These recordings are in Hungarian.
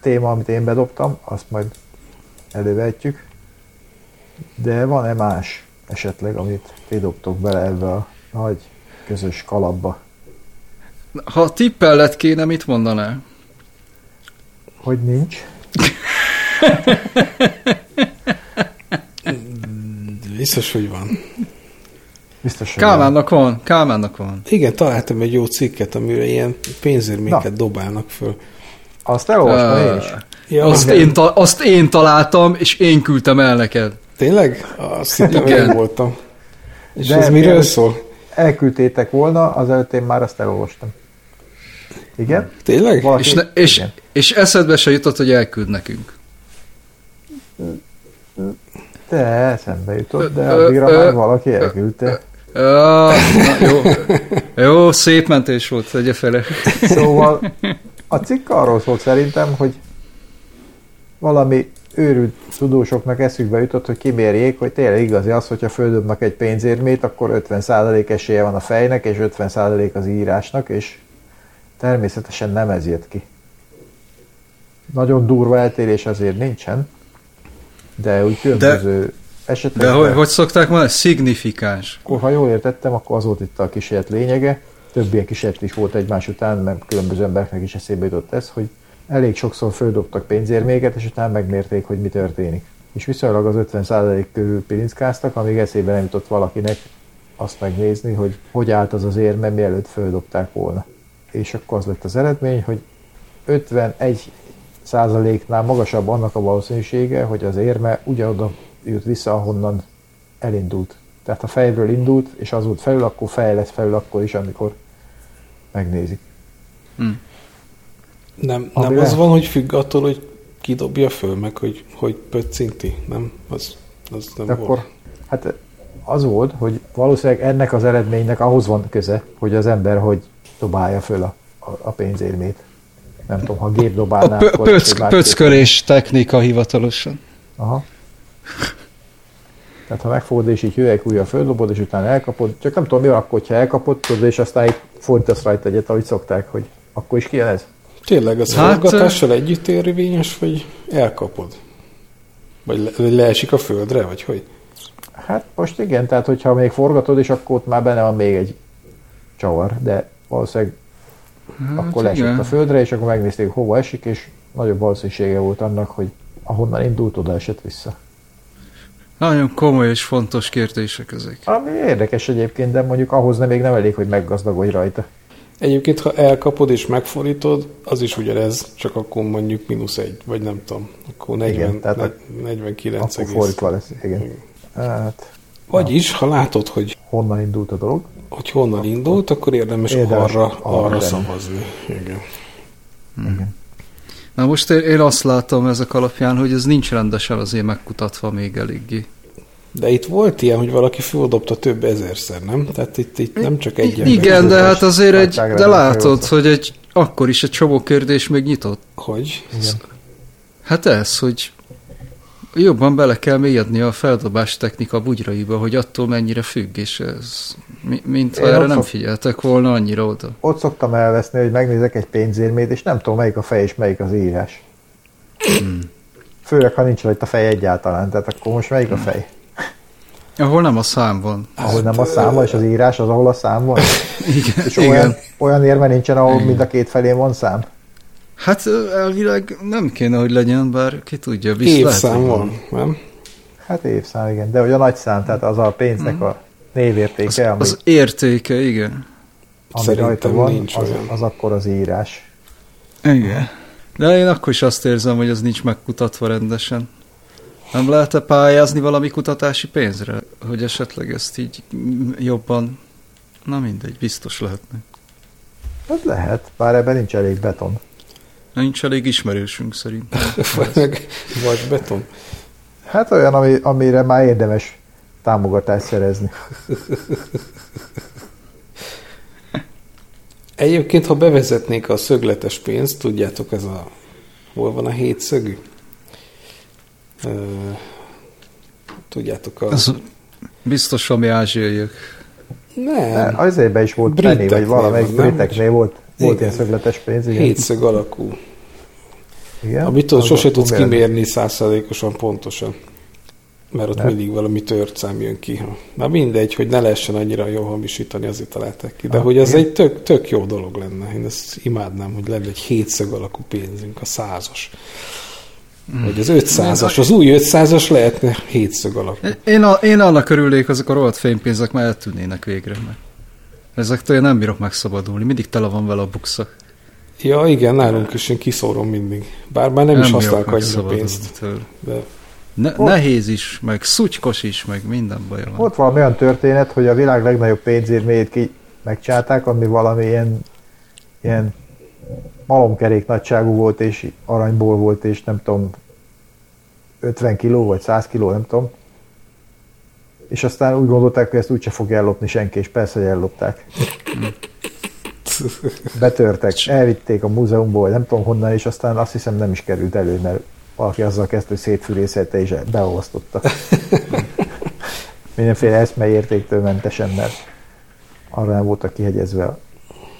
téma, amit én bedobtam, azt majd elővehetjük, de van-e más esetleg, amit ti dobtok bele ebbe a nagy közös kalapba, Ha tippellet kéne, mit mondanál? hogy nincs? Biztos, hogy van. Biztos, hogy van. Kálmánnak van, Kálmánnak van. Igen, találtam egy jó cikket, amire ilyen pénzérméket Na. dobálnak föl. Azt elolvastam én is. Ja, Azt igen. én, ta- azt én találtam, és én küldtem el neked. Tényleg? Azt hittem, én voltam. És De ez miről szól? Elküldtétek volna, azelőtt én már azt elolvastam. Igen? Tényleg? Valaki, És, ne, és, igen. és eszedbe se jutott, hogy elküld nekünk. De eszembe jutott, de Ö, addigra ö, már valaki elküldte. Ja, na, jó, jó, szép mentés volt, tegye fele. Szóval a cikk arról szólt szerintem, hogy valami őrült tudósoknak eszükbe jutott, hogy kimérjék, hogy tényleg igazi az, hogyha földobnak egy pénzérmét, akkor 50% esélye van a fejnek, és 50% az írásnak, és természetesen nem ez jött ki. Nagyon durva eltérés azért nincsen, de úgy különböző esetekben, De hogy, hogy szokták mondani? Szignifikáns. akkor, ha jól értettem, akkor az volt itt a kísérlet lényege. Több ilyen kísérlet is volt egymás után, mert különböző embereknek is eszébe jutott ez, hogy elég sokszor földobtak pénzérméket, és utána megmérték, hogy mi történik. És viszonylag az 50% körül pilinckáztak, amíg eszébe nem jutott valakinek azt megnézni, hogy hogy állt az az érme, mielőtt földobták volna. És akkor az lett az eredmény, hogy 51 százaléknál magasabb annak a valószínűsége, hogy az érme ugyanoda jut vissza, ahonnan elindult. Tehát ha fejről indult, és az volt felül, akkor fej lesz felül akkor is, amikor megnézik. Nem, Ami nem az van, hogy függ attól, hogy ki dobja föl, meg hogy, hogy pöccinti, nem? Az, az nem De volt. akkor, hát az volt, hogy valószínűleg ennek az eredménynek ahhoz van köze, hogy az ember hogy dobálja föl a, a, a pénzérmét. Nem tudom, ha gép A dobálná, pö- akkor pöck, pöckölés technika hivatalosan. Aha. Tehát ha megfogod és így hüvelykújjal földobod, és utána elkapod, csak nem tudom mi van akkor, hogyha elkapod, tudod, és aztán így fordítasz rajta egyet, ahogy szokták, hogy akkor is kijön ez. Tényleg az Hát, forgatással együtt érvényes, vagy elkapod? Vagy le, vagy leesik a földre, vagy hogy? Hát most igen, tehát hogyha még forgatod, és akkor ott már benne van még egy csavar, de valószínűleg Hát, akkor leesett igen. a földre, és akkor megnézték, hova esik, és nagyobb valószínűsége volt annak, hogy ahonnan indult, oda esett vissza. Nagyon komoly és fontos kérdések ezek. Ami érdekes egyébként, de mondjuk ahhoz nem még nem elég, hogy meggazdagodj rajta. Egyébként, ha elkapod és megfordítod, az is ugyanez, csak akkor mondjuk mínusz egy, vagy nem tudom. Akkor 40, Igen, tehát ne, 49 Akkor egész. fordítva lesz, igen. Hát, Vagyis, ha látod, hogy, honnan indult a dolog? hogy honnan indult, akkor érdemes, Érdemes arra, arra arra szavazni. Igen. Na most én, én azt látom ezek alapján, hogy ez nincs rendesen azért megkutatva még eléggé. De itt volt ilyen, hogy valaki földobta több ezerszer, nem? Tehát itt, itt nem csak egy ember. Igen, de hát azért egy, de látod, hogy egy, akkor is egy csomó kérdés még nyitott. Hogy? Igen. Hát ez, hogy jobban bele kell mélyedni a feldobás technika bugyraiba, hogy attól mennyire függ, és ez, mi- mintha Én erre nem szok- figyeltek volna annyira oda. Ott szoktam elveszni, hogy megnézek egy pénzérmét, és nem tudom, melyik a fej és melyik az írás. Főleg, ha nincs rajta fej egyáltalán, tehát akkor most melyik a fej? Ahol nem a szám van. Ahol nem a szám van, és az írás az, ahol a szám van? Igen, És igen. olyan, olyan érme nincsen, ahol mind a két felén van szám? Hát elvileg nem kéne, hogy legyen, bár ki tudja, biztos lehet, Évszám hogy van, nem? Hát évszám, igen. De hogy a nagy szám, tehát az a pénznek a névértéke, Az, ami, az értéke, igen. ami Szerintem rajta van, nincs az, olyan. az akkor az írás. Igen. De én akkor is azt érzem, hogy ez nincs megkutatva rendesen. Nem lehet-e pályázni valami kutatási pénzre, hogy esetleg ezt így mm, jobban... Na mindegy, biztos lehetne. Hát lehet, bár ebben nincs elég beton. Nincs elég ismerősünk szerint. Vagy, meg, vagy beton. Hát olyan, ami, amire már érdemes támogatást szerezni. Egyébként, ha bevezetnék a szögletes pénzt, tudjátok, ez a... Hol van a hétszögű? Tudjátok, a... Ez biztos valami ázsiaiak. Nem, Azért is volt penny, vagy valamelyik briteknél volt, volt ilyen szögletes pénz. Igen. hétszög alakú. igen. Amit Az sose tudsz mérni. kimérni százszázalékosan pontosan. Mert ott Nem. mindig valami tört szám jön ki. Na mindegy, hogy ne lehessen annyira jól hamisítani, azért találták ki. De Ah, hogy az igen. egy tök, tök jó dolog lenne. Én ezt imádnám, hogy lenne egy hétszög alakú pénzünk, a százas. Vagy az ötszázas. Az új ötszázas lehetne hétszög alakú. Én, a, én annak örülnék, azok a rohadt fénypénzek már eltűnnének végre. Mert ezektől én nem bírok megszabadulni. Mindig tele van vele a buksa. Ja, igen, nálunk is én kiszórom mindig. Bár már nem, is bírok használok annyira pénzt. tőle. De Ne, nehéz is, meg szutykos is, meg minden baj van. Volt valami olyan történet, hogy a világ legnagyobb pénzérméjét ki megcsálták, ami valami ilyen, ilyen malomkerék nagyságú volt, és aranyból volt, és nem tudom, 50 kiló vagy 100 kiló, nem tudom. És aztán úgy gondolták, hogy ezt úgyse fog ellopni senki, és persze, hogy ellopták. Betörtek, elvitték a múzeumból, nem tudom honnan, és aztán azt hiszem nem is került elő, mert valaki azzal kezdte, hogy szétfűrészette és beolvasztotta. Mindenféle eszmeértéktől mentesen, mert arra nem voltak kihegyezve a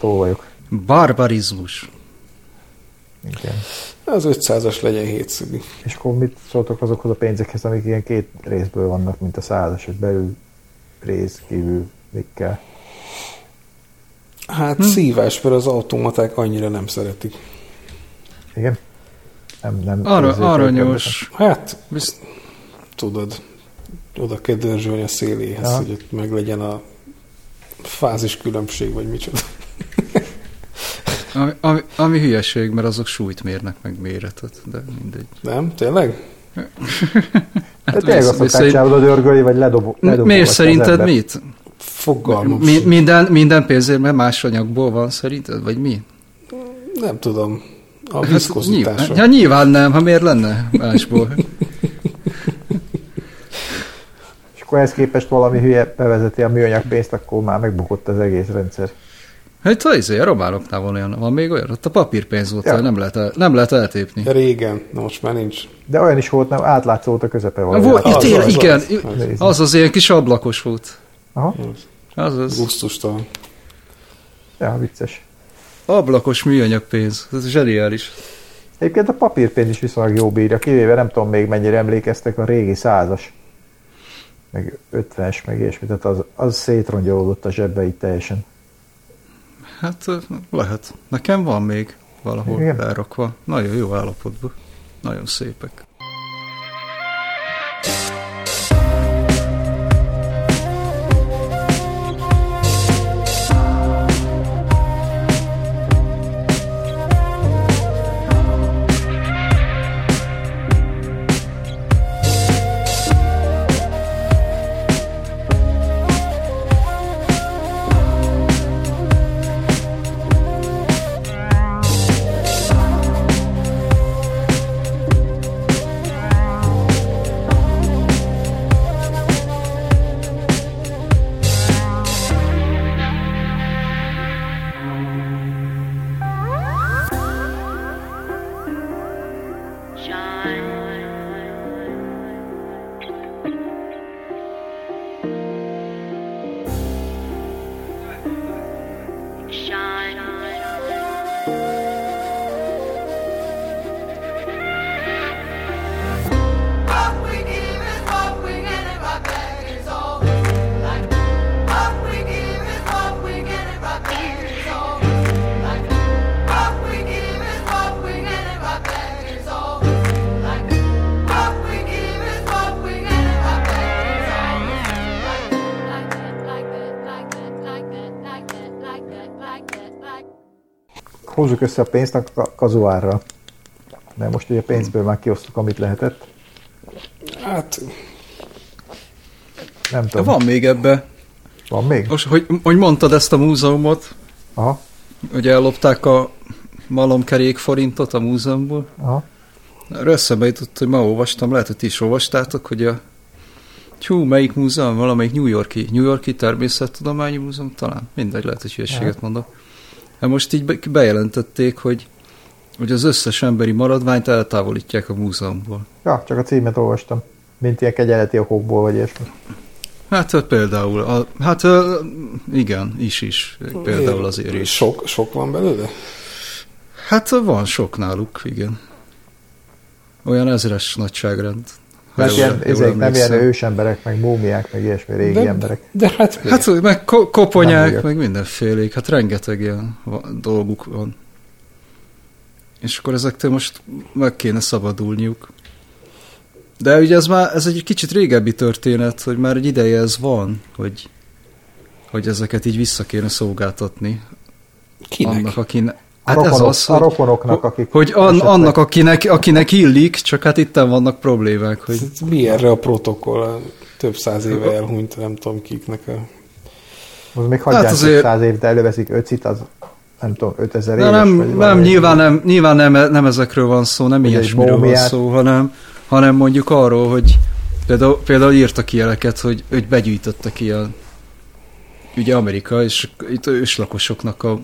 tolvajok. Barbarizmus. Igen. Az ötszázas legyen hétszögű. És akkor mit szóltok azokhoz a pénzekhez, amik ilyen két részből vannak, mint a százas, hogy belül rész, kívül mik kell. Hát hm. szívás, mert az automaták annyira nem szeretik. Igen? Nem, nem Arra, aranyos. Hát, Bizt, tudod, oda kell dörzsölni a széléhez, Aha. hogy ott meg legyen a fázis különbség, vagy micsoda. Ami, ami, ami hülyeség, mert azok súlyt mérnek meg méretet, de mindegy. Nem? Tényleg? De tényleg mi- azt szokták szerint- csinálni, dörgölni, vagy ledobo, ledobolgatni Miért szerinted mit? Fogalmam Mi, minden, minden pénzérme más anyagból van szerinted, vagy mi? Nem tudom. A nyilván, viszkozitása. ja, nyilván nem, ha miért lenne másból? És akkor ehhez képest valami hülye bevezeti a műanyag pénzt, akkor már megbukott az egész rendszer. Hát a, izé, a románoknál van olyan, van még olyan, ott a papírpénz volt, Ja. nem, lehet el, nem lehet eltépni. Régen, na most már nincs. De olyan is volt, nem átlátszó volt a közepe Volt, valami. ja, az, tényleg, az, igen, az, az. Az az ilyen kis ablakos volt. Aha, Az az. Gusztustalan. ja, vicces. Ablakos műanyag pénz. Ez zseniális. Egyébként a papírpénz is viszonylag jó bírja, kivéve nem tudom még mennyire emlékeztek a régi százas, meg 50-es, meg ilyesmi, tehát az, az szétrongyolódott a zsebbe így teljesen. Hát lehet. Nekem van még valahol? Igen. elrakva. Nagyon jó állapotban. Nagyon szépek. Hozzuk össze a pénzt a ka- kazuárra. Mert most ugye pénzből már kiosztuk, amit lehetett. Hát, Nem De tudom. van még ebbe. Van még? Most, hogy, hogy mondtad ezt a múzeumot, Aha, hogy ellopták a malomkerék forintot a múzeumból. aha. Erről eszembe jutott, hogy ma olvastam, lehet, hogy ti is olvastátok, hogy a Hú, melyik múzeum? Valamelyik New Yorki, New Yorki Természettudományi Múzeum talán? Mindegy, lehet, hogy hülyeséget mondok. Hát most így be- bejelentették, hogy, hogy az összes emberi maradványt eltávolítják a múzeumból. Ja, csak a címet olvastam. Mint ilyen kegyeleti okokból, vagy ilyesmi. Hát ö, például, a, hát igen, is is, például azért is. Sok, sok van belőle? Hát van sok náluk, igen. Olyan ezres nagyságrend. Mert ilyen, ezek nem ilyen ősemberek, meg múmiák, meg ilyesmi régi de, emberek. De hát, hát Hát meg ko- koponyák, meg mindenfélék, hát rengeteg ilyen dolguk van. És akkor ezektől most meg kéne szabadulniuk. De ugye ez már, ez egy kicsit régebbi történet, hogy már egy ideje ez van, hogy, hogy ezeket így vissza kéne szolgáltatni. kinek? Annak, akinek... A, Hát ez rokonok, az, a hogy, rokonoknak, akik... hogy an, esetleg- annak, akinek, akinek illik, csak hát itten vannak problémák, hogy Ez Mi erre a protokoll? A több száz éve elhunyt, nem tudom kiknek a... Az még hagyják Hát hát azért- száz év, de előveszik öcit, az nem tudom, 5000 De éves. nem, vagy nem, nyilván, nem, nyilván nem, nem ezekről van szó, nem egy ilyesmiről van szó, hanem, hanem mondjuk arról, hogy például, például írtak ilyeneket, hogy, hogy begyűjtöttek ilyen, ugye Amerika, és itt őslakosoknak a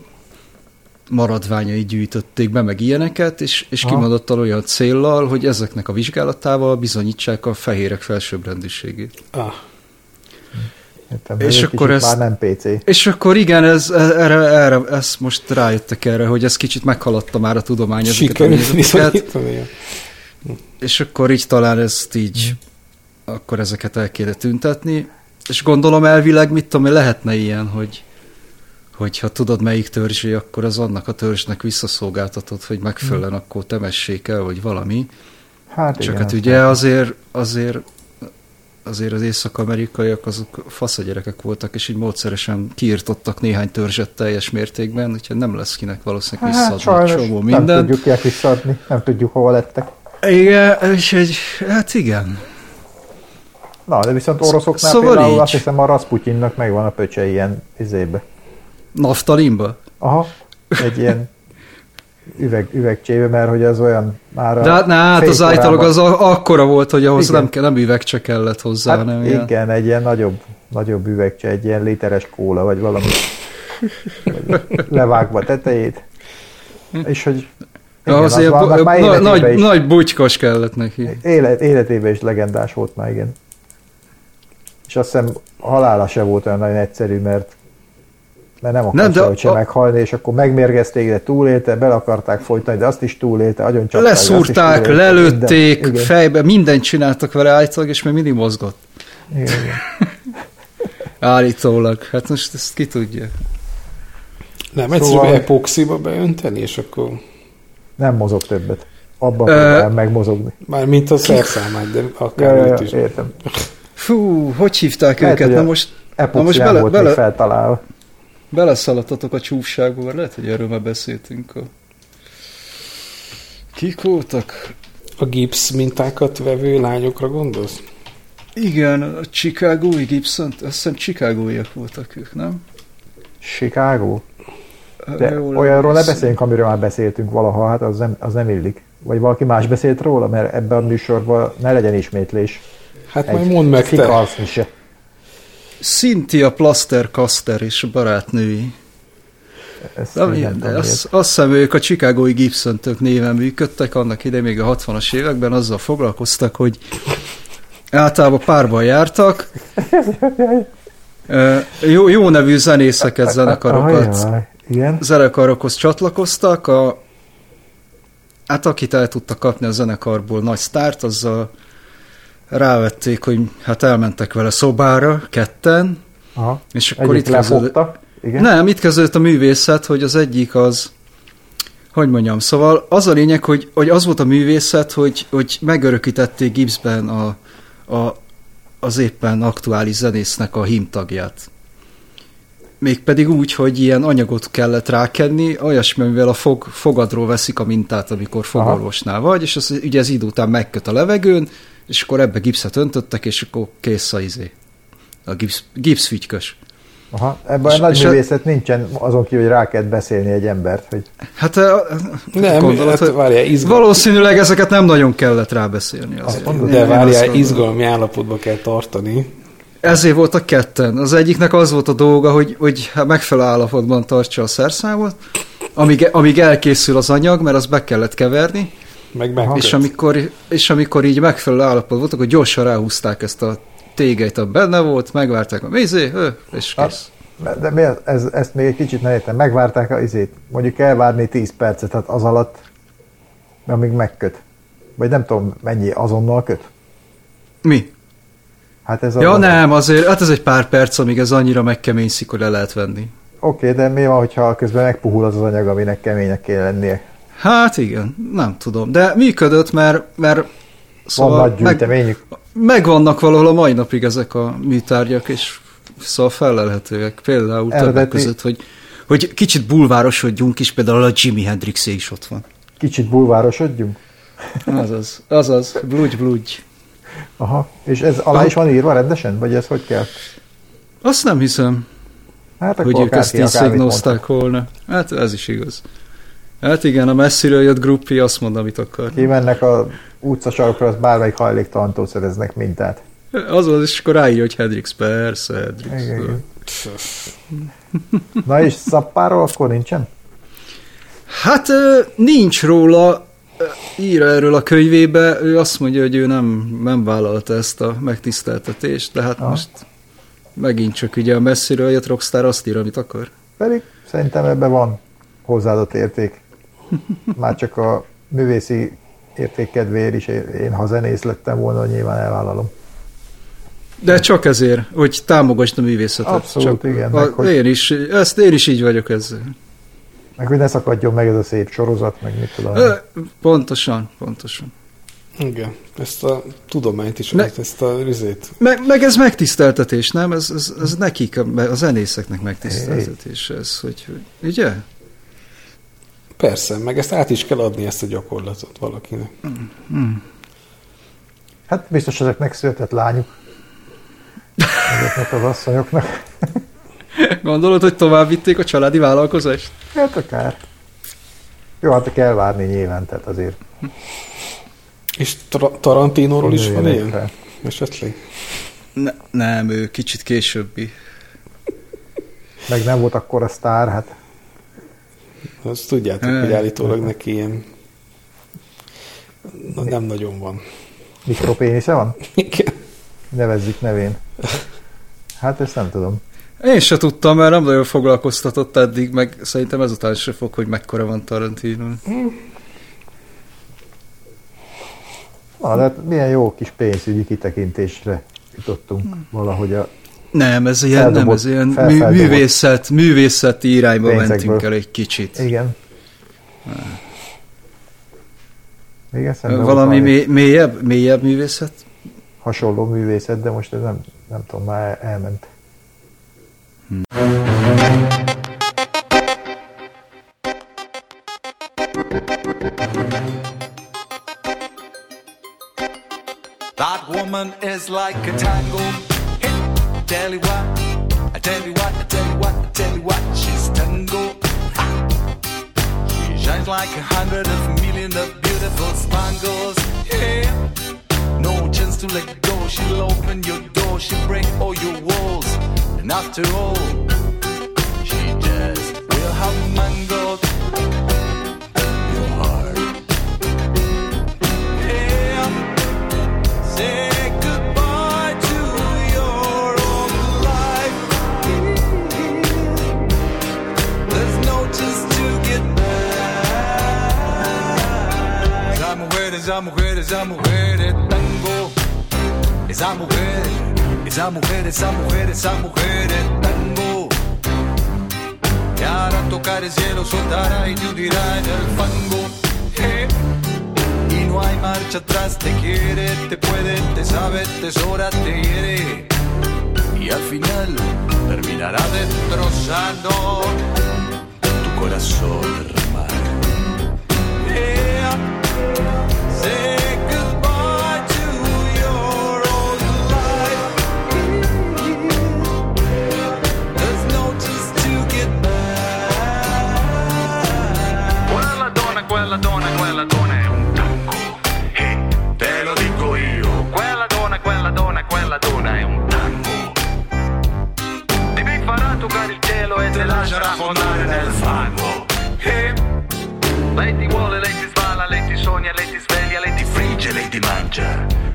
maradványai gyűjtötték be, meg ilyeneket, és, és kimondottan olyan céllal, hogy ezeknek a vizsgálatával bizonyítsák a fehérek felsőbbrendűségét. Ah, Értem, És ez akkor ezt- Már nem PC. És akkor igen, ez, erre, erre, ezt most rájöttek erre, hogy ez kicsit meghaladta már a tudomány ezeket a. És akkor így talán ezt így, akkor ezeket el kéne tüntetni. És gondolom elvileg, mit tudom, én, lehetne ilyen, hogy hogyha tudod melyik törzsé, akkor az annak a törzsnek visszaszolgáltatod, hogy megfelelően akkor temessék el, vagy valami. Hát Csak igen, hát ugye azért, azért azért az észak-amerikaiak azok faszagyerekek voltak, és így módszeresen kiirtottak néhány törzset teljes mértékben, úgyhogy nem lesz kinek valószínűleg Hát visszaadni sajnos csomó nem mindent. tudjuk kinek visszaadni, nem tudjuk hova lettek. Igen, és egy, hát igen. Na, de viszont oroszoknál Szóval például így. azt hiszem a Rasputinnak megvan a pöcse ilyen izébe. Naftalinba? Aha, egy ilyen üveg, üvegcsébe, mert hogy az olyan már De hát, ne, hát az állítólag az akkora volt, hogy ahhoz Igen. nem, kell, nem üvegcse kellett hozzá, Hát hanem igen, ilyen. egy ilyen nagyobb, nagyobb üvegcse, egy ilyen literes kóla, vagy valami levágva tetejét. És hogy igen, az ilyen vannak bo- már na, nagy, is, nagy bugykos kellett neki. élet, életében is legendás volt már, igen. És azt hiszem halála se volt olyan nagyon egyszerű, mert mert nem Nem, akarta, de hogy se a- meghalni, és akkor megmérgezték, de túlélte, bele akarták folytani, de azt is túlélte, agyon csapták, Leszúrták, túlélte, lelőtték, minden. Fejbe, mindent csináltak vele állítólag, és még mindig mozgott. igen, igen. Állítólag. Hát most ezt ki tudja. Nem, Szóval- egyszerűen epoxiba beönteni, és akkor Nem mozog többet. Abban Ö- próbál megmozogni. már mint a szerszámát, de akár ja, ja, is. értem. Fú, hogy hívták Lehet, őket? Na most Epoxián bele- volt bele- feltalálva. Beleszaladtatok a csúfságba, mert lehet, hogy erről már beszéltünk. A... Kik voltak? A gipsz mintákat vevő lányokra gondolsz? Igen, a Chicago-i Gibson, azt hiszem Chicago-iak voltak ők, nem? Chicago? De jól olyanról ne beszéljünk, amiről már beszéltünk valaha, hát az nem, az nem illik. Vagy valaki más beszélt róla, mert ebben a műsorban ne legyen ismétlés. Hát majd mondd meg te. Se. Cynthia Plaster-Caster és barátnői. Ezt ilyen, nem de azt, azt hiszem ők a Chicagói gibson néven működtek, annak idején még a 60-as években azzal foglalkoztak, hogy általában párban jártak, jó, jó nevű zenészeket, zenekarokat, zenekarokhoz csatlakoztak, a, hát akit el tudtak kapni a zenekarból nagy sztárt, azzal rávették, hogy hát elmentek vele szobára, ketten, Aha. és akkor Egyik itt kezdődött. Igen. nem, itt kezdődött a művészet, hogy az egyik az, hogy mondjam, szóval az a lényeg, hogy, hogy az volt a művészet, hogy, hogy megörökítették Gibbsben a, a, az éppen aktuális zenésznek a hímtagját. mégpedig úgy, hogy ilyen anyagot kellett rákenni, olyasmi, amivel a fog, fogadról veszik a mintát, amikor fogorvosnál vagy, és az, ugye ez idő után megköt a levegőn, és akkor ebbe gipszet öntöttek, és akkor kész a izé. A gipsz, gipszfügykös. Aha, ebben a És- nagy és a- művészet nincsen azon kívül, hogy rá kellett beszélni egy embert, hogy Hát Nem, gondolod, hát hogy várjál, izgal... valószínűleg ezeket nem nagyon kellett rábeszélni. Azért. Én- de azt várjál, izgalmi állapotba kell tartani. Ezért voltak ketten. Az egyiknek az volt a dolga, hogy, hogy megfelelő állapotban tartsa a szerszámot, amíg, amíg elkészül az anyag, mert azt be kellett keverni, Meg meg. és amikor, és amikor így megfelelő állapot volt, akkor gyorsan ráhúzták ezt a tégelyt, ami benne volt, megvárták a mézé, és kész. de mi ez, ezt még egy kicsit ne értem. Megvárták a izét. Mondjuk elvárni 10 percet, hát az alatt, amíg megköt. Vagy nem tudom, mennyi azonnal köt. Mi? Hát ez a Ja nem, azért, hát ez egy pár perc, amíg ez annyira megkeményszik, hogy le lehet venni. Oké, de mi van, hogyha közben megpuhul az az anyag, aminek keménynek kell lennie? Hát igen, nem tudom. De működött, mert, mert Van szóval nagy meg, gyűjteményük. megvannak valahol a mai napig ezek a műtárgyak, és szóval felelhetőek. Például többek Eredeti- között, hogy, hogy kicsit bulvárosodjunk is, például a Jimi Hendrixé is ott van. Kicsit bulvárosodjunk. Azaz, azaz, blúgy, blúgy. Aha. És ez alá is van írva rendesen? Vagy ez hogy kell? Azt nem hiszem, Hát hogy ők ezt így akármit szignózták volna. Hát ez is igaz. Hát igen, a messziről jött gruppi azt mond, amit akar. Kimennek a utcasarokra, az bármelyik hajléktalantól szereznek mintát. Az az, és akkor ráírja, hogy Hendrix, persze, Hendrix. Igen, igen. Na és szappáról akkor nincsen? Hát nincs róla, ír erről a könyvébe, ő azt mondja, hogy ő nem, nem vállalta ezt a megtiszteltetést, de hát Aha. most megint csak ugye a messziről jött rockstar azt ír, amit akar. Pedig szerintem ebben van hozzáadott érték. Már csak a művészi érték kedvéért is, én ha zenész lettem volna, nyilván elvállalom. De csak ezért, hogy támogasd a művészetet. Abszolút, csak igen, A, meg hogy- én, is, ezt én is így vagyok ezzel. Meg hogy ne szakadjon meg ez a szép sorozat, meg mit tudom. Ö, Pontosan, pontosan. Igen, ezt a tudományt is, Ne- ezt a rizét. Meg, meg ez megtiszteltetés, nem? Ez, ez, ez nekik, a, a zenészeknek megtiszteltetés ez, hogy, hogy ugye? Persze, meg ezt át is kell adni ezt a gyakorlatot valakinek. Hát biztos ezeknek született lányuk. Ezeknek az asszonyoknak. Gondolod, hogy tovább vitték a családi vállalkozást? Hát akár. Jó, hát kell várni nyilván, tehát azért. És Tar- Tarantinóról is van ilyen? fel. Esetleg? Ne, nem, ő kicsit későbbi. Meg nem volt akkor a sztár, hát Azt tudjátok, hogy állítólag neki ilyen na, nem nagyon van. mikropénisze van? Igen. Nevezzük nevén. Hát ezt nem tudom. Én se tudtam, mert nem nagyon foglalkoztatott eddig, meg szerintem ezután se fog, hogy mekkora van Tarantino. Na, de hát milyen jó kis pénzügyi kitekintésre jutottunk valahogy a Nem, ez ilyen, nem, ez ilyen mű, művészet, művészeti irányba pénzekből. mentünk el egy kicsit. Igen. Igen, szerintem Valami mély, mélyebb, mélyebb művészet? hasonló művészet, de most ez nem, nem tudom, már elment. That woman is like a tango. Tell you what, I tell you what, I tell you what, I tell you what, she's tango. She shines like a hundred of million of beautiful spangles. Yeah, no chance to let go. She'll open your door, she'll break all your walls. And after all, she just will have mangled esa mujer, esa mujer es tango. Esa mujer, esa mujer, esa mujer, esa mujer es tango. Y hará tocar el cielo, soltará y te hundirá en el fango. Y no hay marcha atrás, te quiere, te puede, te sabe, te sobra, te hiere. Y al final terminará destrozando tu corazón, ti mangia.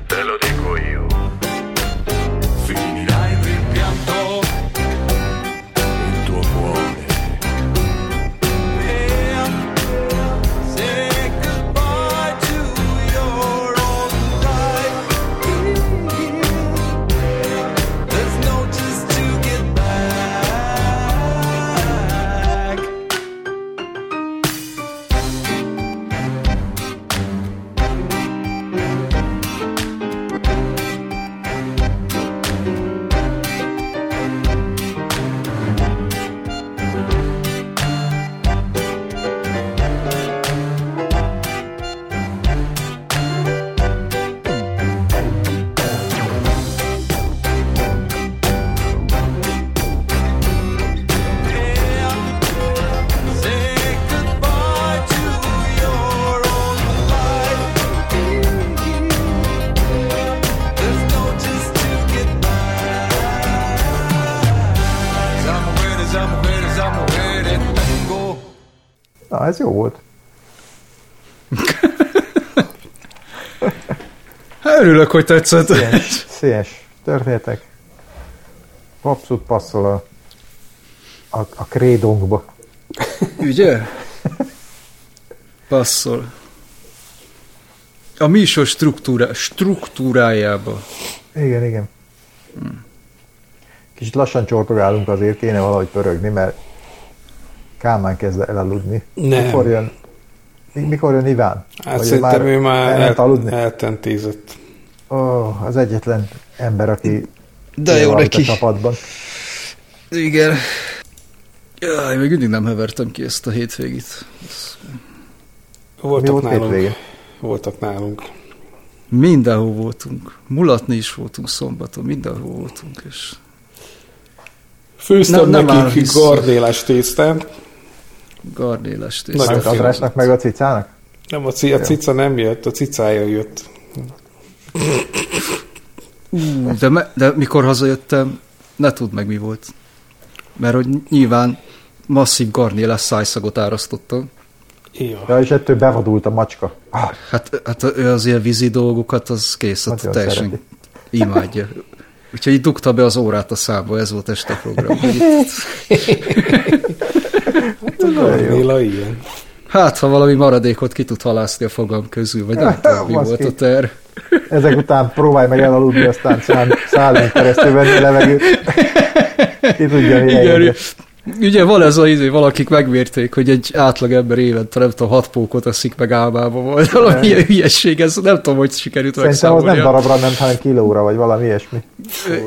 Örülök, hogy tetszett. Színes, színes történetek. Abszolút passzol a, a, a krédónkba. Ugye? Passzol. A műsor struktúra, struktúrájába. Igen, igen. Kicsit lassan csortogálunk azért, kéne valahogy pörögni, mert Kálmán kezd el aludni. Nem. Mikor jön, mi- mikor jön Iván? Hát Vagy szerintem ő már el, aludni? eltentézett. Ó, az egyetlen ember, aki De jó neki. a csapatban. Igen. Jaj, még mindig nem hevertem ki ezt a hétvégét. Mi Voltak volt nálunk. hétvége? Voltak nálunk. Mindenhol voltunk. Mulatni is voltunk szombaton, mindenhol voltunk. És Főztem Nem- nem nekik vissza. gardélás tésztát. tészta. Az finom. Andrásnak meg a cicának? Nem, a, ci- a cica nem jött, a cicája jött. Ú, De, me, de mikor hazajöttem, ne tudd meg mi volt. Mert hogy nyilván masszív garnélás szájszagot árasztottam. Ja. Ja, és ettől bevadult a macska. Ah, Hát, hát ő az ilyen vízi dolgokat, az kész, hát teljesen szereti. imádja. Úgyhogy így dugta be az órát a szába, ez volt este program. Hogy itt- A gardéla ilyen. Hát, ha valami maradékot ki tud halászni a fogam közül, vagy nem tudom, mi volt a terv. Ezek után próbálj meg elaludni, aztán szán, szállunk keresztül venni a levegőt. Ki tudja, mi Igen, ugye van ez a izé, valakik megmérték, hogy egy átlag ember évente, nem tudom, hat pókot eszik meg álmába volt. Valami ilyen hülyesség, ez nem tudom, hogy sikerült Szerintem az nem darabra ment, hanem kilóra, vagy valami ilyesmi.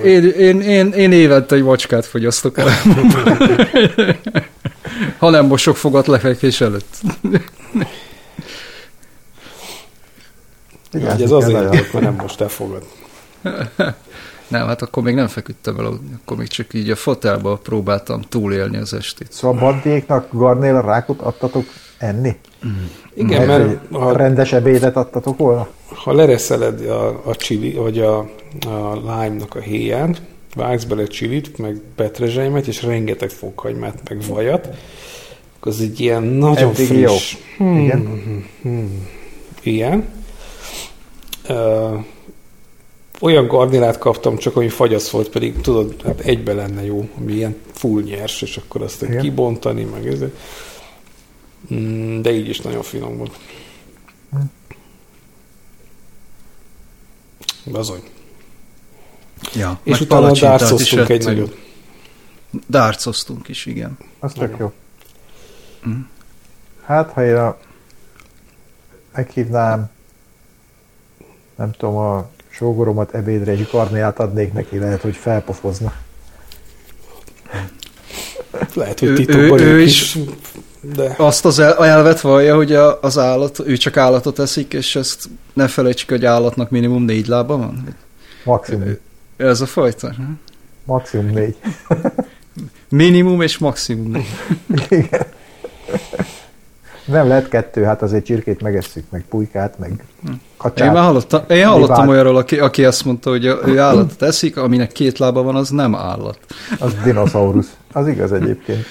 Én, én, én, én évente egy macskát fogyasztok el. ha nem mosok fogat lefekvés előtt. Igen, ez kell azért, nagyon. mert nem most elfogad. Nem, hát akkor még nem feküdtem el akkor még csak így a fotelba próbáltam túlélni az estét. Szóval bandiéknak garnél rákot adtatok enni? Igen, Mert mert ha, rendes ebédet adtatok volna? ha lereszeled a, a chili, vagy a, a lime-nak a héját, vágsz bele csilit, meg petrezselymet, és rengeteg fokhagymát, meg vajat, akkor az egy ilyen nagyon Eddig friss. jó. Igen. Igen. Uh, olyan garnélát kaptam, csak ami fagyasz volt, pedig tudod, hát egybe lenne jó, ami ilyen full nyers, és akkor azt Igen. kibontani, meg ez. Mm, de így is nagyon finom volt. Bazony. Ja, És utána palacsintát is dárcoztunk egy nagyot. Dárcoztunk is, igen. Az tök Nagyon. jó. Mm. Hát, ha én a... meghívnám, nem tudom, a sógoromat ebédre egy karniát adnék neki, lehet, hogy felpofozna. Lehet, hogy ő, ő, ő is, is de... azt az elvet vallja, hogy a, az állat, ő csak állatot eszik, és ezt ne felejtsük, hogy állatnak minimum négy lába van. Maximum. Ez a fajta. Maximum négy. minimum és maximum négy. Igen. Nem lehet kettő, hát azért csirkét megesszük, meg pulykát, meg Én kacsát. már hallottam, én hallottam Libát. olyanról, aki, aki azt mondta, hogy ő állatot eszik, aminek két lába van, az nem állat. Az dinoszaurusz. Az igaz egyébként.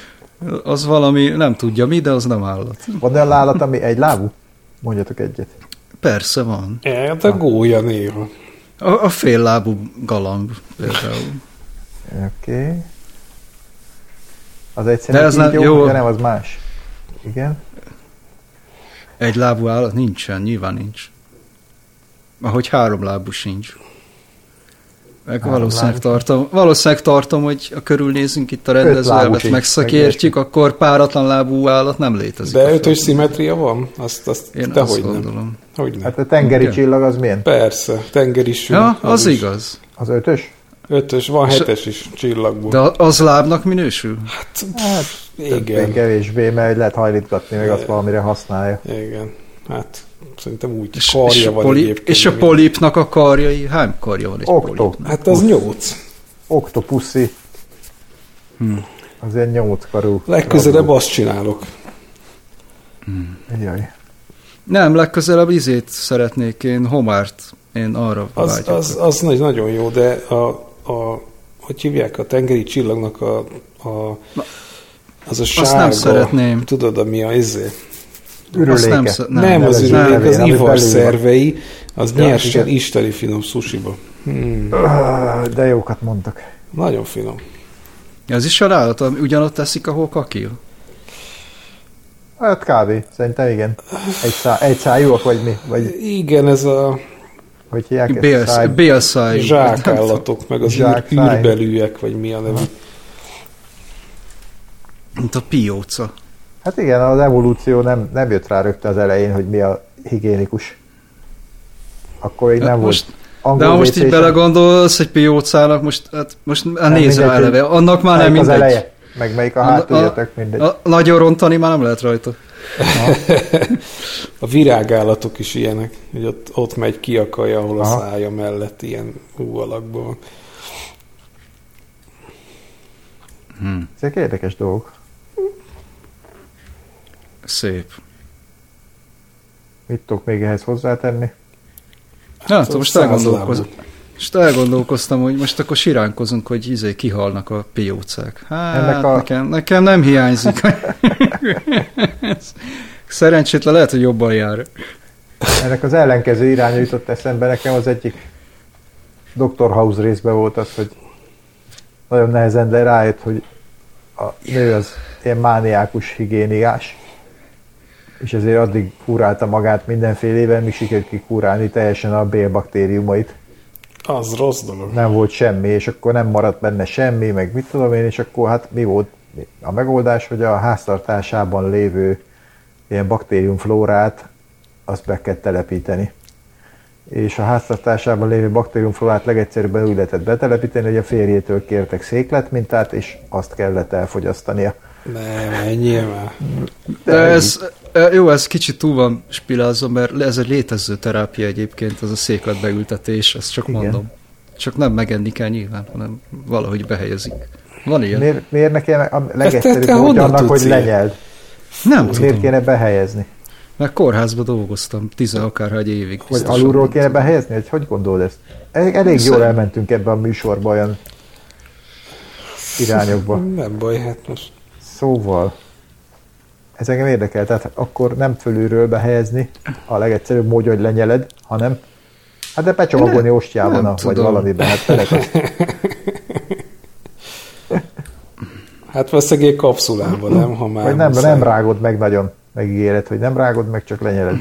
Az valami, nem tudja mi, de az nem állat. Van olyan állat, ami egy lábú? Mondjatok egyet. Persze van. hát a gólya néha. A, a féllábú galamb például. Oké. Okay. Az egy De ez nem- jó, jó. de nem, az más. Igen. Egy lábú állat nincsen, nyilván nincs. Ahogy három lábú sincs. Meg Három valószínűleg lábú. tartom, valószínűleg tartom, hogy ha körülnézünk itt a rendezőelvet, megszakértjük, akkor páratlan lábú állat nem létezik. De a ötös szimmetria van? Azt, azt Én te azt hogy nem? gondolom. Hogy nem? Hát a tengeri Igen. csillag az milyen? Persze, tengeri sül. Ja, az is. igaz. Az ötös? Ötös, van És- hetes is csillagból. De az lábnak minősül? Hát, Hát, igen. kevésbé, mert lehet hajlítgatni, meg azt valamire használja. Igen. Hát, szerintem úgy És, karja és, a, van poli, egyébként. és a polipnak a karjai, hány karja van egy Okto. polipnak? Hát az nyolc. Oktopuszi. Hmm. Az ilyen nyolc karú. Legközelebb azt csinálok. Jaj. Nem, legközelebb izét szeretnék én, homárt. Én arra Az, vágyok. az, az nagy, nagyon jó, de a, a, hogy hívják, a tengeri csillagnak a, a az a sárga, nem szeretném. tudod, ami a izé? Ürüléke. Azt nem, sz- Nem, nem az ürülék, az ami ivar belül van. szervei, az Ja, nyersen, igen. isteni finom sushiba. Hmm, Ah, De jókat mondtak. nagyon finom. Ez is a állat, ugyanott teszik, ahol kakil. Hát kb. Szerintem igen. Egy, szá, egy szájúak, vagy mi? Vagy Igen, ez a hogy hívják ezt? Bélsz, Száj... bélszájú. zsákállatok, meg az űr, Zsákszáj. űrbelűek, vagy mi a neve. Mint a pióca. Hát igen, az evolúció nem, nem jött rá rögtön az elején, hogy mi a higiénikus. Akkor még Ja, nem most- volt. Angol De ha most így belegondolsz egy piócának, most, hát, most a néző mindegy, eleve, annak már nem melyik az mindegy. eleje, meg melyik a A- hátulja, a- tök mindegy. A, nagyon rontani már nem lehet rajta. A virágállatok is ilyenek, hogy ott, ott megy ki a kaja, ahol a Aha. szája mellett ilyen hú alakban van. Hm, Ezek érdekes dolgok. szép. Mit tudok még ehhez hozzátenni? Na, hát az most, százlábú. elgondolkoz, most elgondolkoztam, hogy most akkor siránkozunk, hogy izé kihalnak a piócák. Hát Ennek a- nekem, nekem nem hiányzik. Szerencsétlen lehet, hogy jobban jár. Ennek az ellenkező iránya jutott eszembe, nekem az egyik Dr. House részben volt az, hogy nagyon nehezen, de rájött, hogy a nő az ilyen mániákus higiéniás, és ezért addig kurálta magát mindenfélében, míg sikerült kikurálni teljesen a bélbaktériumait. Az rossz dolog. Nem volt semmi, és akkor nem maradt benne semmi, meg mit tudom én, és akkor hát mi volt a megoldás, hogy a háztartásában lévő ilyen baktériumflórát azt be kell telepíteni. És a háztartásában lévő baktériumflórát legegyszerűbben úgy lehetett betelepíteni, hogy a férjétől kértek székletmintát, és azt kellett elfogyasztania. Nem, már. De ez, jó, ez kicsit túl van spilázva, mert ez egy létező terápia egyébként, az a székletbeültetés, ezt csak Igen. mondom. Csak nem megenni kell nyilván, hanem valahogy behelyezik. Van ilyen? Miért, miért nekem a te- legegyszerűbb módja annak, tudsz hogy lenyeld? Nem Miért tudom. kéne behelyezni? Mert kórházban dolgoztam, tizen akárhány évig. Hogy alulról kéne behelyezni? Hogy hogy gondolod ezt? Elég, elég jól Szerint- elmentünk ebbe a műsorba olyan irányokba. Nem baj, hát most. Szóval, ez engem érdekel, tehát akkor nem fölülről behelyezni a legegyszerűbb módja, hogy lenyeled, hanem hát de becsomagolni a- vagy valamiben, hát felek. Hát valószínűleg egy kapszulában, nem? Ha már Vagy nem, muszáj. nem rágod meg nagyon, megígéred, hogy nem rágod meg, csak lenyeled.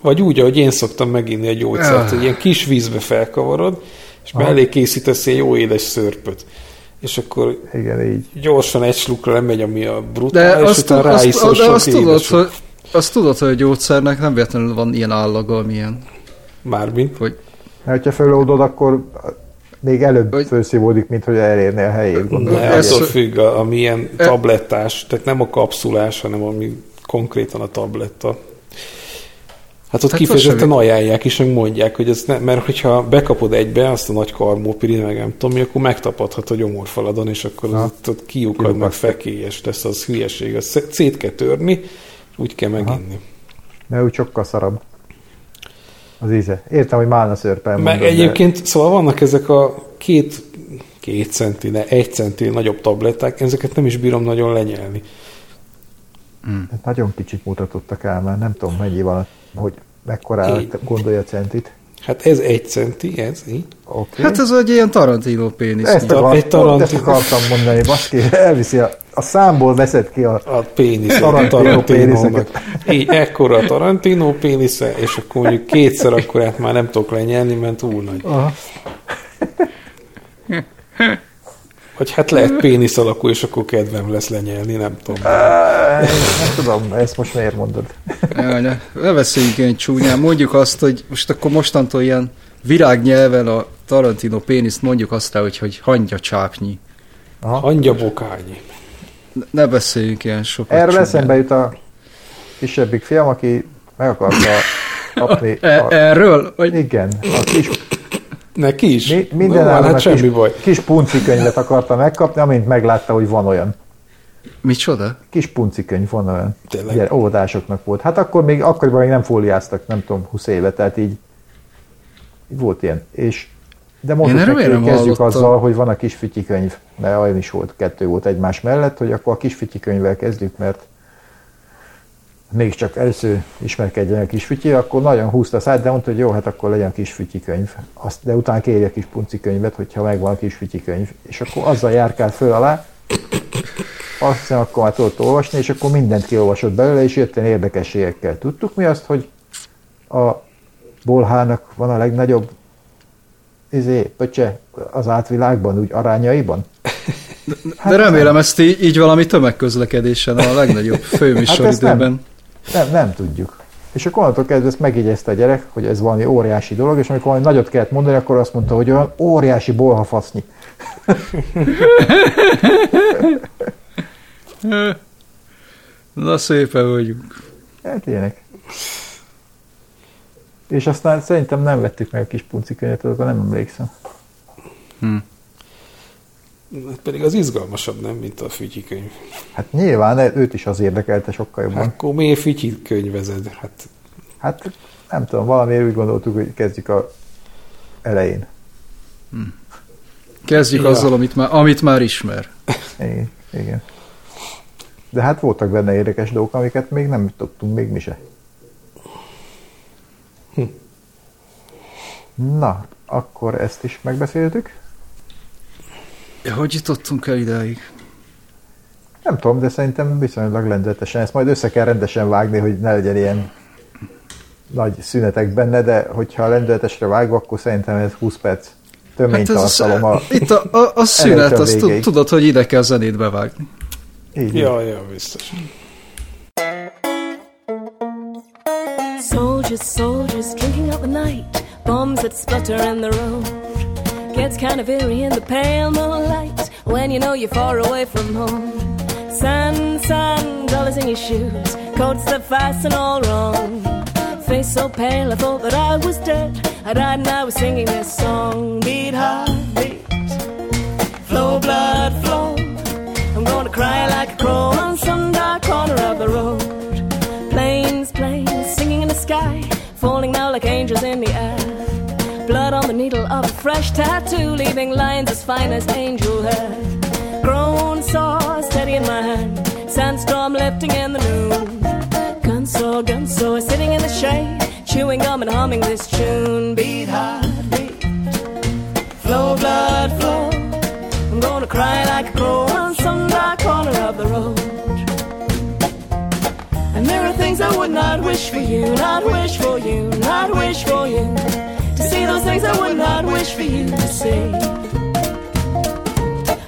Vagy úgy, ahogy én szoktam meginni egy gyógyszert, hogy ilyen kis vízbe felkavarod, és Aha. mellé készítesz egy jó édes szörpöt. És akkor Igen, így. gyorsan egy slukra lemegy, ami a De brutál, és azt, utána ráiszol azt, de azt tudod, hogy, azt tudod, hogy a gyógyszernek nem véletlenül van ilyen állaga, amilyen, Mármint. hogy Mert ha föloldod, akkor még előbb Hogy- felszívódik, mint hogy elérné a helyét, gondolom. Ne, Ez- attól függ, a, ami ilyen E- tablettás, tehát nem a kapszulás, hanem ami konkrétan a tabletta. Hát ott Hát kifejezetten ajánlják is, meg mondják, hogy ez ne, mert hogyha bekapod egybe azt a nagy karmópirin, meg nem tudom mi, akkor megtapadhat a gyomorfaladon, és akkor Na. ott, ott kiukad, meg fekélyes lesz, az hülyeség. Az szét- kell törni, és úgy kell meginni. Mert úgy sokkal szarabb. Az íze. Értem, hogy málna szörpel Meg mondod, de- egyébként, szóval vannak ezek a két, két centi, ne, egy centi nagyobb tabletták, ezeket nem is bírom nagyon lenyelni. Hát nagyon kicsit mutatottak el, mert nem tudom mennyi van, hogy mekkora gondolja a centit. Hát ez egy centi, ez így. Oké. Hát ez egy ilyen Tarantino pénisz. ezt, akar, egy Tarantino. ezt akartam mondani, baszki, elviszi a, a számból veszed ki a... A pénisze. Tarantino Tarantinónak. péniszeket. Így, ekkora a Tarantino pénisze, és akkor mondjuk kétszer akkorát már nem tudok lenyelni, mert túl nagy. Aha. Vagy hát lehet pénisz alakú, és akkor kedvem lesz lenyelni, nem tudom. Nem tudom, ezt most miért mondod? Ne, ne beszéljünk ilyen csúnyán. Mondjuk azt, hogy most akkor mostantól ilyen virágnyelven a Tarantino péniszt mondjuk azt el, hogy, hogy hangya csápnyi. Aha. Angya bokányi. Ne- Ne beszéljünk ilyen sokat Erről csúnyán. eszembe jut a kisebbik fiam, aki meg akarta kapni. E- A, erről? Vagy igen, a kis, Neki is? mi, minden no, hát semmi kis, baj. kis punci könyvet akarta megkapni, amint meglátta, hogy van olyan. micsoda? Kis punci könyv van olyan. Tényleg? Óvodásoknak volt. Hát akkor még, akkoriban még nem fóliáztak, nem tudom, 20 éve, tehát így, így volt ilyen. És de most Én is kezdjük hallottam? azzal, hogy van a kis fütyi könyv, mert olyan is volt, kettő volt egymás mellett, hogy akkor a kis fütyi könyvvel kezdjük, mert mégiscsak először ismerkedjen a kis fütyi, akkor nagyon húzta a szájt, de mondta, hogy jó, hát akkor legyen a kis fütyi könyv. Azt, de utána kérje a kis punci könyvet, hogyha megvan a kis fütyi könyv. És akkor azzal járkált föl alá, azt hiszem, akkor már tudott olvasni, és akkor mindent kiolvasott belőle, és jöttem érdekességekkel. Tudtuk mi azt, hogy a bolhának van a legnagyobb izé, pöcse az átvilágban, úgy arányaiban? De remélem ezt így, így valami tömegközlekedésen a legnagyobb Hát főműsoridőben. Nem, nem tudjuk. És akkor onnantól kezdve ezt megjegyezte a gyerek, hogy ez valami óriási dolog, és amikor valami nagyot kellett mondani, akkor azt mondta, hogy olyan óriási bolhafasznyi. Na szépen vagyunk. Hát ilyenek. És aztán szerintem nem vettük meg a kis punci könyvet, akkor nem emlékszem. Hát pedig az izgalmasabb, nem, mint a fütyi könyv. Hát nyilván őt is az érdekelte sokkal jobban. Hát akkor miért fütyi könyvezed? Hát Hát nem tudom, valamiért úgy gondoltuk, hogy kezdjük a elején. Kezdjük Ja. azzal, amit már, amit már ismer. Igen, igen. De hát voltak benne érdekes dolgok, amiket még nem tudtunk, még mi se. Hm. Na, akkor ezt is megbeszéltük. Hogy jutottunk el idáig? Nem tudom, de szerintem viszonylag lendületesen. Ezt majd össze kell rendesen vágni, hogy ne legyen ilyen nagy szünetek benne, de hogyha lendületesre vágva, akkor szerintem ez 20 perc töménytartalom. a... itt a, a, a szünet, azt tudod, hogy ide kell zenét bevágni. Így, ja, ja, biztos. Soldiers, soldiers, drinking out the night. Bombs that splutter in the road. Gets kind of eerie in the pale moonlight when you know you're far away from home. Sand, sand, dollars in your shoes, coats that fasten all wrong. Face so pale, I thought that I was dead. I died and I was singing this song. Beat heart, beat, flow blood, flow. I'm gonna cry like a crow on some dark corner of the road. Planes, planes, singing in the sky, falling now like angels in the air. Needle of a fresh tattoo, leaving lines as fine as angel hair. Grown saw steady in my hand, sandstorm lifting in the noon. Gun saw, gun saw, sitting in the shade, chewing gum and humming this tune. Beat heart, beat, flow blood, flow. I'm gonna cry like a crow on some dark corner of the road. And there are things I would not wish for you, not wish for you, not wish for you. Those things I would not wish for you to see.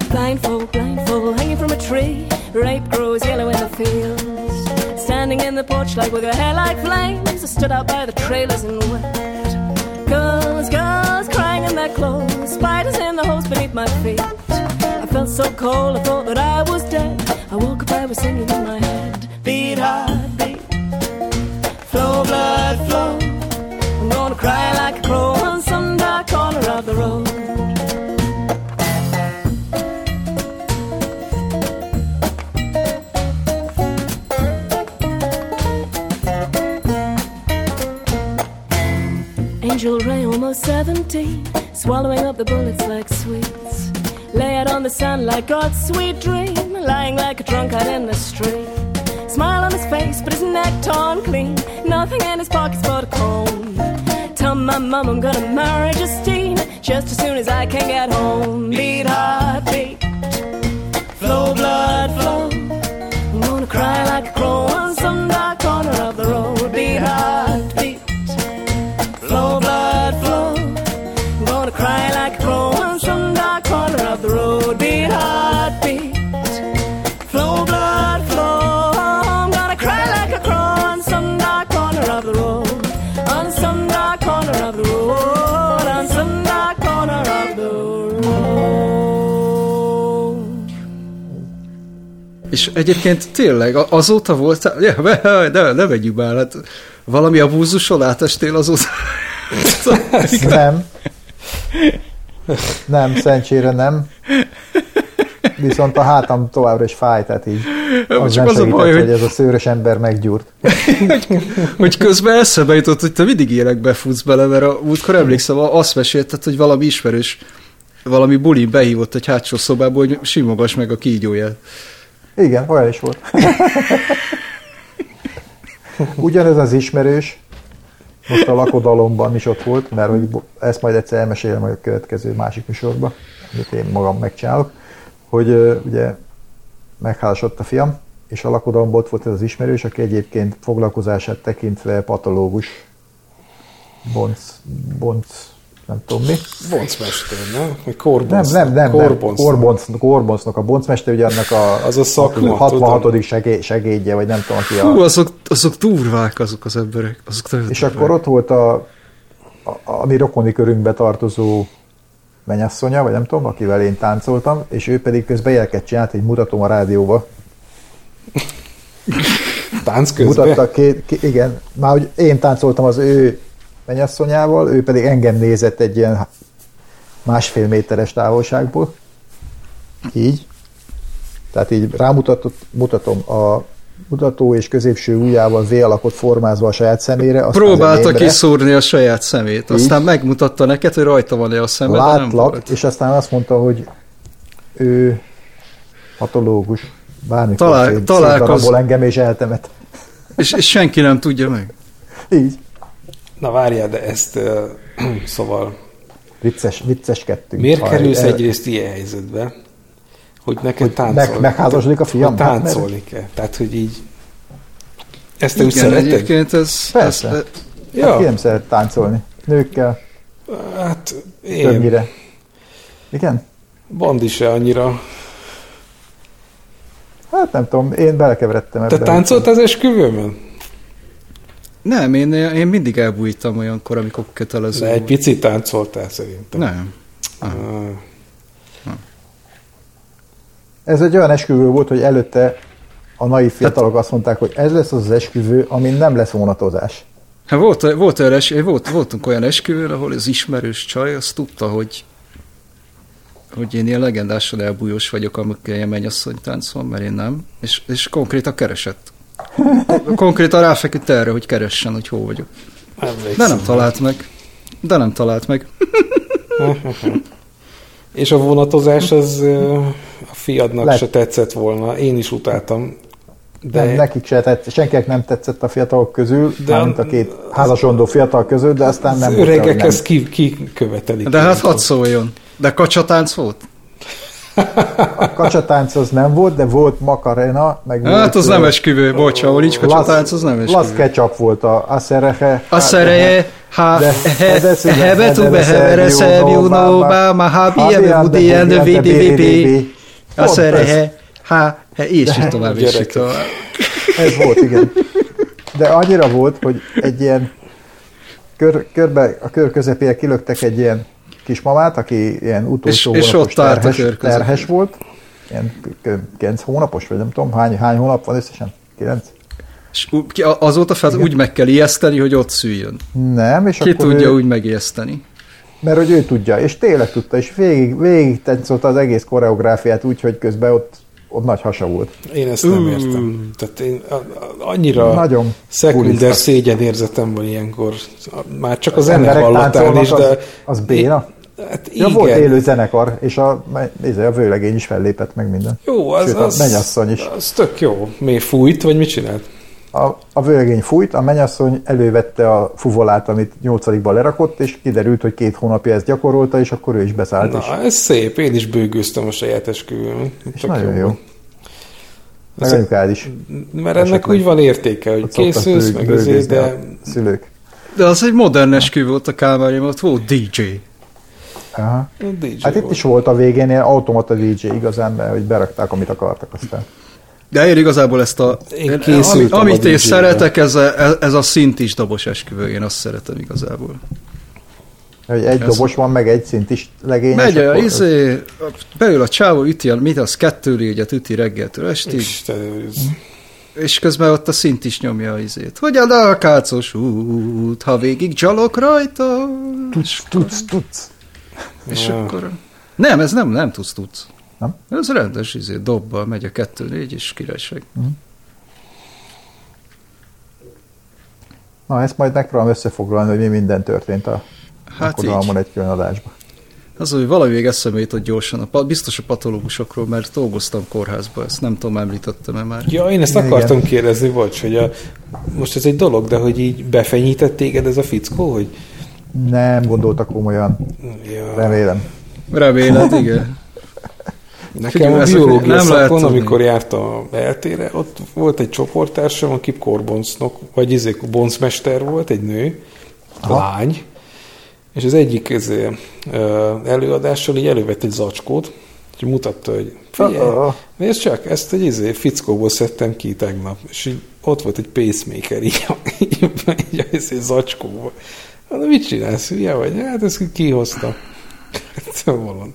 Blindfold, blindfold, hanging from a tree. Rape grows yellow in the fields. Standing in the porch light with her hair like flames. I stood out by the trailers and wept. Girls, girls crying in their clothes, spiders in the holes beneath my feet. I felt so cold, I thought that I was dead. I woke up, I was singing in my head. Beat heart, beat. Flow, blood, flow. 17, swallowing up the bullets like sweets. Lay out on the sand like God's sweet dream, lying like a drunkard in the street. Smile on his face, but his neck torn clean. Nothing in his pockets but a comb. Tell my mom I'm gonna marry Justine just as soon as I can get home. Beat heart, beat. Flow, blood, flow. I'm gonna cry like És egyébként tényleg azóta volt, ne, ne, ne vegyük már, hát valami abúzuson átestél azóta. Nem. Nem, szerencsére nem. Viszont a hátam továbbra is fáj, tehát így az Csak nem az a baj, hogy hogy, ez a szőrös ember meggyúrt. hogy közben eszembe jutott, hogy te mindig ilyenekbe futsz bele, mert a múltkor emlékszem, azt mesélted, hogy valami ismerős, valami buli behívott egy hátsó szobába, hogy simogass meg a kígyóját. Igen, olyan is volt. Ugyanez az ismerős, most a lakodalomban is ott volt, mert hogy ezt majd egyszer elmesélem a következő másik műsorban, amit én magam megcsinálok, hogy ugye megházasodott a fiam, és a lakodalomban ott volt ez az ismerős, aki egyébként foglalkozását tekintve patológus, bonc, bonc, nem tudom mi. Boncmester, nem? Vagy Nem, korbonc. nem, nem, nem. Korbonc. Korbonc, Korboncnak a boncmester, ugye annak a, Az a szakma, 66. Segéd, segédje, vagy nem tudom, aki a... Hú, azok, azok durvák azok az emberek. Azok És durvák. akkor ott volt a, a, a mi rokoni körünkbe tartozó menyasszonya, vagy nem tudom, akivel én táncoltam, és ő pedig közben jelket csinált, hogy mutatom a rádióba. Tánc közben? Mutatta két, két, igen, már hogy én táncoltam az ő menyasszonyával, ő pedig engem nézett egy ilyen másfél méteres távolságból. Így. Tehát így rámutatott, mutatom a mutató és középső ujjával V alakot formázva a saját szemére. aztán az Próbálta kiszúrni a saját szemét, aztán megmutatta neked, hogy rajta van-e a szemed, de nem Látlak, volt. és aztán azt mondta, hogy ő patológus, bármikor Talál- szét, szétdarabol engem és eltemet. És, és senki nem tudja meg. Így. Na várjál, de ezt, uh, szóval Vicces, vicceskedtünk. miért Ha- kerülsz el- egyrészt ilyen helyzetbe, hogy neked Hogy táncolni meg- megházasodik a fiam? Hogy Hát, táncolni kell. Tehát, hogy így ezt te úgy szereted? egyébként ez... Persze. ez Hát ki nem szeret táncolni? Nőkkel, hát én, többnyire. Igen? Bandi se annyira. Hát nem tudom, én belekeveredtem Te ebbe. táncolt az esküvőmön? Nem, én, én mindig elbújtam olyankor, amikor kötelező De egy picit táncoltál szerintem. Nem. Ah, Ez egy olyan esküvő volt, hogy előtte a naiv fiatalok azt mondták, hogy ez lesz az az esküvő, amin nem lesz vonatozás. Hát volt, volt olyan es, volt, voltunk olyan esküvőn, ahol az ismerős csaj azt tudta, hogy hogy én ilyen legendásan elbújós vagyok, amikor ilyen mennyasszony táncol, mert én nem, és, és konkrétan keresett. Konkrétan ráfeküdt erre, hogy keressen, hogy hol vagyok. emlékszem. De nem talált meg. De nem talált meg. És a vonatozás az a fiadnak Lehet. se tetszett volna. Én is utáltam. De nem, nekik se tetszett, senkinek nem tetszett a fiatalok közül, De- mint a két házasondó fiatal közül, de aztán nem az öregek ezt ki, ki követelik. De hát hadd szóljon. De kacsatánc volt? A kacsatánc az nem volt, de volt makarena, meg volt... Hát az nem esküvő, bocs, ahol nincs kacsatánc, az nem Lasz esküvő. ketchup volt a aszerehe. A szereje, ha De- de hebe tu de behevere szebjú nóba, ma habi Habi ebe ande budi ende budi ande vidi vipi. vipi. A Pont ez. szerehe, ha, és így tovább, és így tovább. Ez volt, igen. De annyira volt, hogy egy ilyen kör, körbe, a kör közepére kilöktek egy ilyen kismamát, aki ilyen utolsó És- és hónapos ott terhes, terhes volt. Ilyen 9 hónapos, vagy nem tudom, hány, hány hónap van összesen? 9? És azóta fel úgy meg kell ijeszteni, hogy ott szüljön. Nem, és Ki akkor tudja ő, úgy megijeszteni. Mert hogy ő tudja, és tényleg tudta, és végig, végig táncolta az egész koreográfiát úgy, hogy közben ott, ott nagy hasa volt. Én ezt nem értem. Tehát én annyira Nagyon szekunder szégyen érzetem van ilyenkor. Már csak a zene emberek hallatán táncolnak, is, de... az- az béna? Hát Ja, igen. volt élő zenekar, és a, nézze, a vőlegény is fellépett meg minden. Jó, az, Sőt, az, a mennyasszony is. Az tök jó. Mi fújt, vagy mit csinált? A, a vőlegény fújt, a mennyasszony elővette a fuvolát, amit nyolcadikban lerakott, és kiderült, hogy két hónapja ezt gyakorolta, és akkor ő is beszállt. és, Na, ez szép. Én is bőgőztem a saját esküvőn. és Tök nagyon jó. volt. Meg Ez- anyukád is. Mert ennek Esetleg. úgy van értéke, hogy készülsz, bőg- meg azért, de... Szülők. De az egy modern esküvő volt a Kálmárjában, ott volt DJ. Aha. DJ Hát itt volt. is volt a végén ilyen automata DJ igazán, mert hogy berakták, amit akartak aztán. De én igazából ezt a... Én ami, készültem a amit én szeretek, ez a, ez a szintis dobos esküvő, én azt szeretem igazából. Hogy egy Ez- dobos van, meg egy szint is legény. Megy a, izé, beül a csávó, üti a, mit az, kettő légyet üti reggeltől estig, Isten, és közben ott a szint is nyomja az izét. Hogy a dalkácos út, ha végig csalok rajta. Tudsz, tudsz, tudsz. És akkor... Nem, ez nem, nem tudsz, tudsz. Nem? Ez rendes izé, dobbal megy a kettő négy, és királyság. Na, ezt majd megpróbálom összefoglalni, hogy mi minden történt a Hát lakodalmon egy külön adásban. Az, hogy valami még eszembe jutott gyorsan, a, pa- biztos a patológusokról, mert dolgoztam kórházban, ezt nem tudom, említettem-e már. Ja, én ezt Igen. akartam kérdezni, bocs, hogy a, most ez egy dolog, de hogy így befenyített téged ez a fickó, hogy Nem gondoltak komolyan, ja, remélem. Reméled, igen. Nekem Figyelj, a biológia nem szakon, amikor jártam a eltére, ott volt egy csoporttársam, aki korboncnok, vagy izé boncmester volt, egy nő, Aha. lány, és az egyik izé, ö, előadással így elővett egy zacskót, és mutatta, hogy figyelj, nézd csak, ezt egy izé, fickóból szedtem ki tegnap, és így ott volt egy pacemaker így, így, így a izé, zacskóba. Na, mit csinálsz, hülye vagy? Hát ezt kihozta. Valami.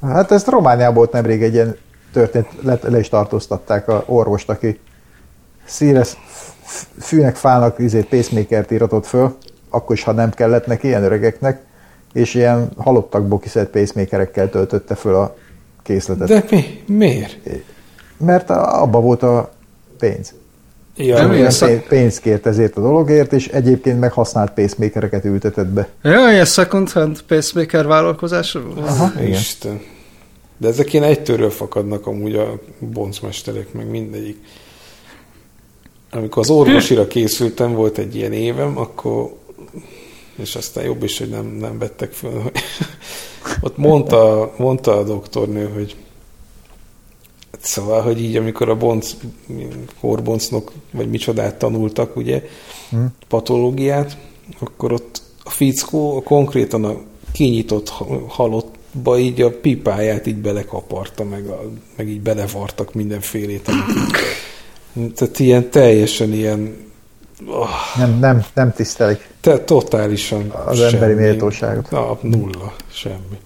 Hát ezt Romániában volt nemrég egy ilyen történt, le, le is tartóztatták a orvost, aki szíres fűnek, fának izét, pacemakert íratott föl, akkor is, ha nem kellett neki, ilyen öregeknek, és ilyen halottakból kiszedett pacemakerekkel töltötte föl a készletet. De... Mi? Miért? Mert abba volt a pénz. Ja, Nem ilyen szak- pénz- pénzt kért ezért a dologért, és egyébként meg használt pacemakereket ültetett be. Ja, ilyen second hand pacemaker vállalkozása volt? Aha, igen. Isten. De ezek ilyen egytőről fakadnak amúgy a boncmesterek, meg mindegyik. Amikor az orvosira készültem, volt egy ilyen évem, akkor és aztán jobb is, hogy nem, nem vettek föl. Ott mondta, mondta a doktornő, hogy szóval, hogy így amikor a bonc, korboncnok, vagy micsodát tanultak, ugye, Hm. patológiát, akkor ott a fickó konkrétan a kinyitott ha- halottba így a pipáját így belekaparta, meg, a, meg így belevartak mindenfélét. amit Tehát ilyen teljesen ilyen oh, Nem, nem, nem tisztelik te, totálisan az emberi méltóságot. Na, nulla, semmi.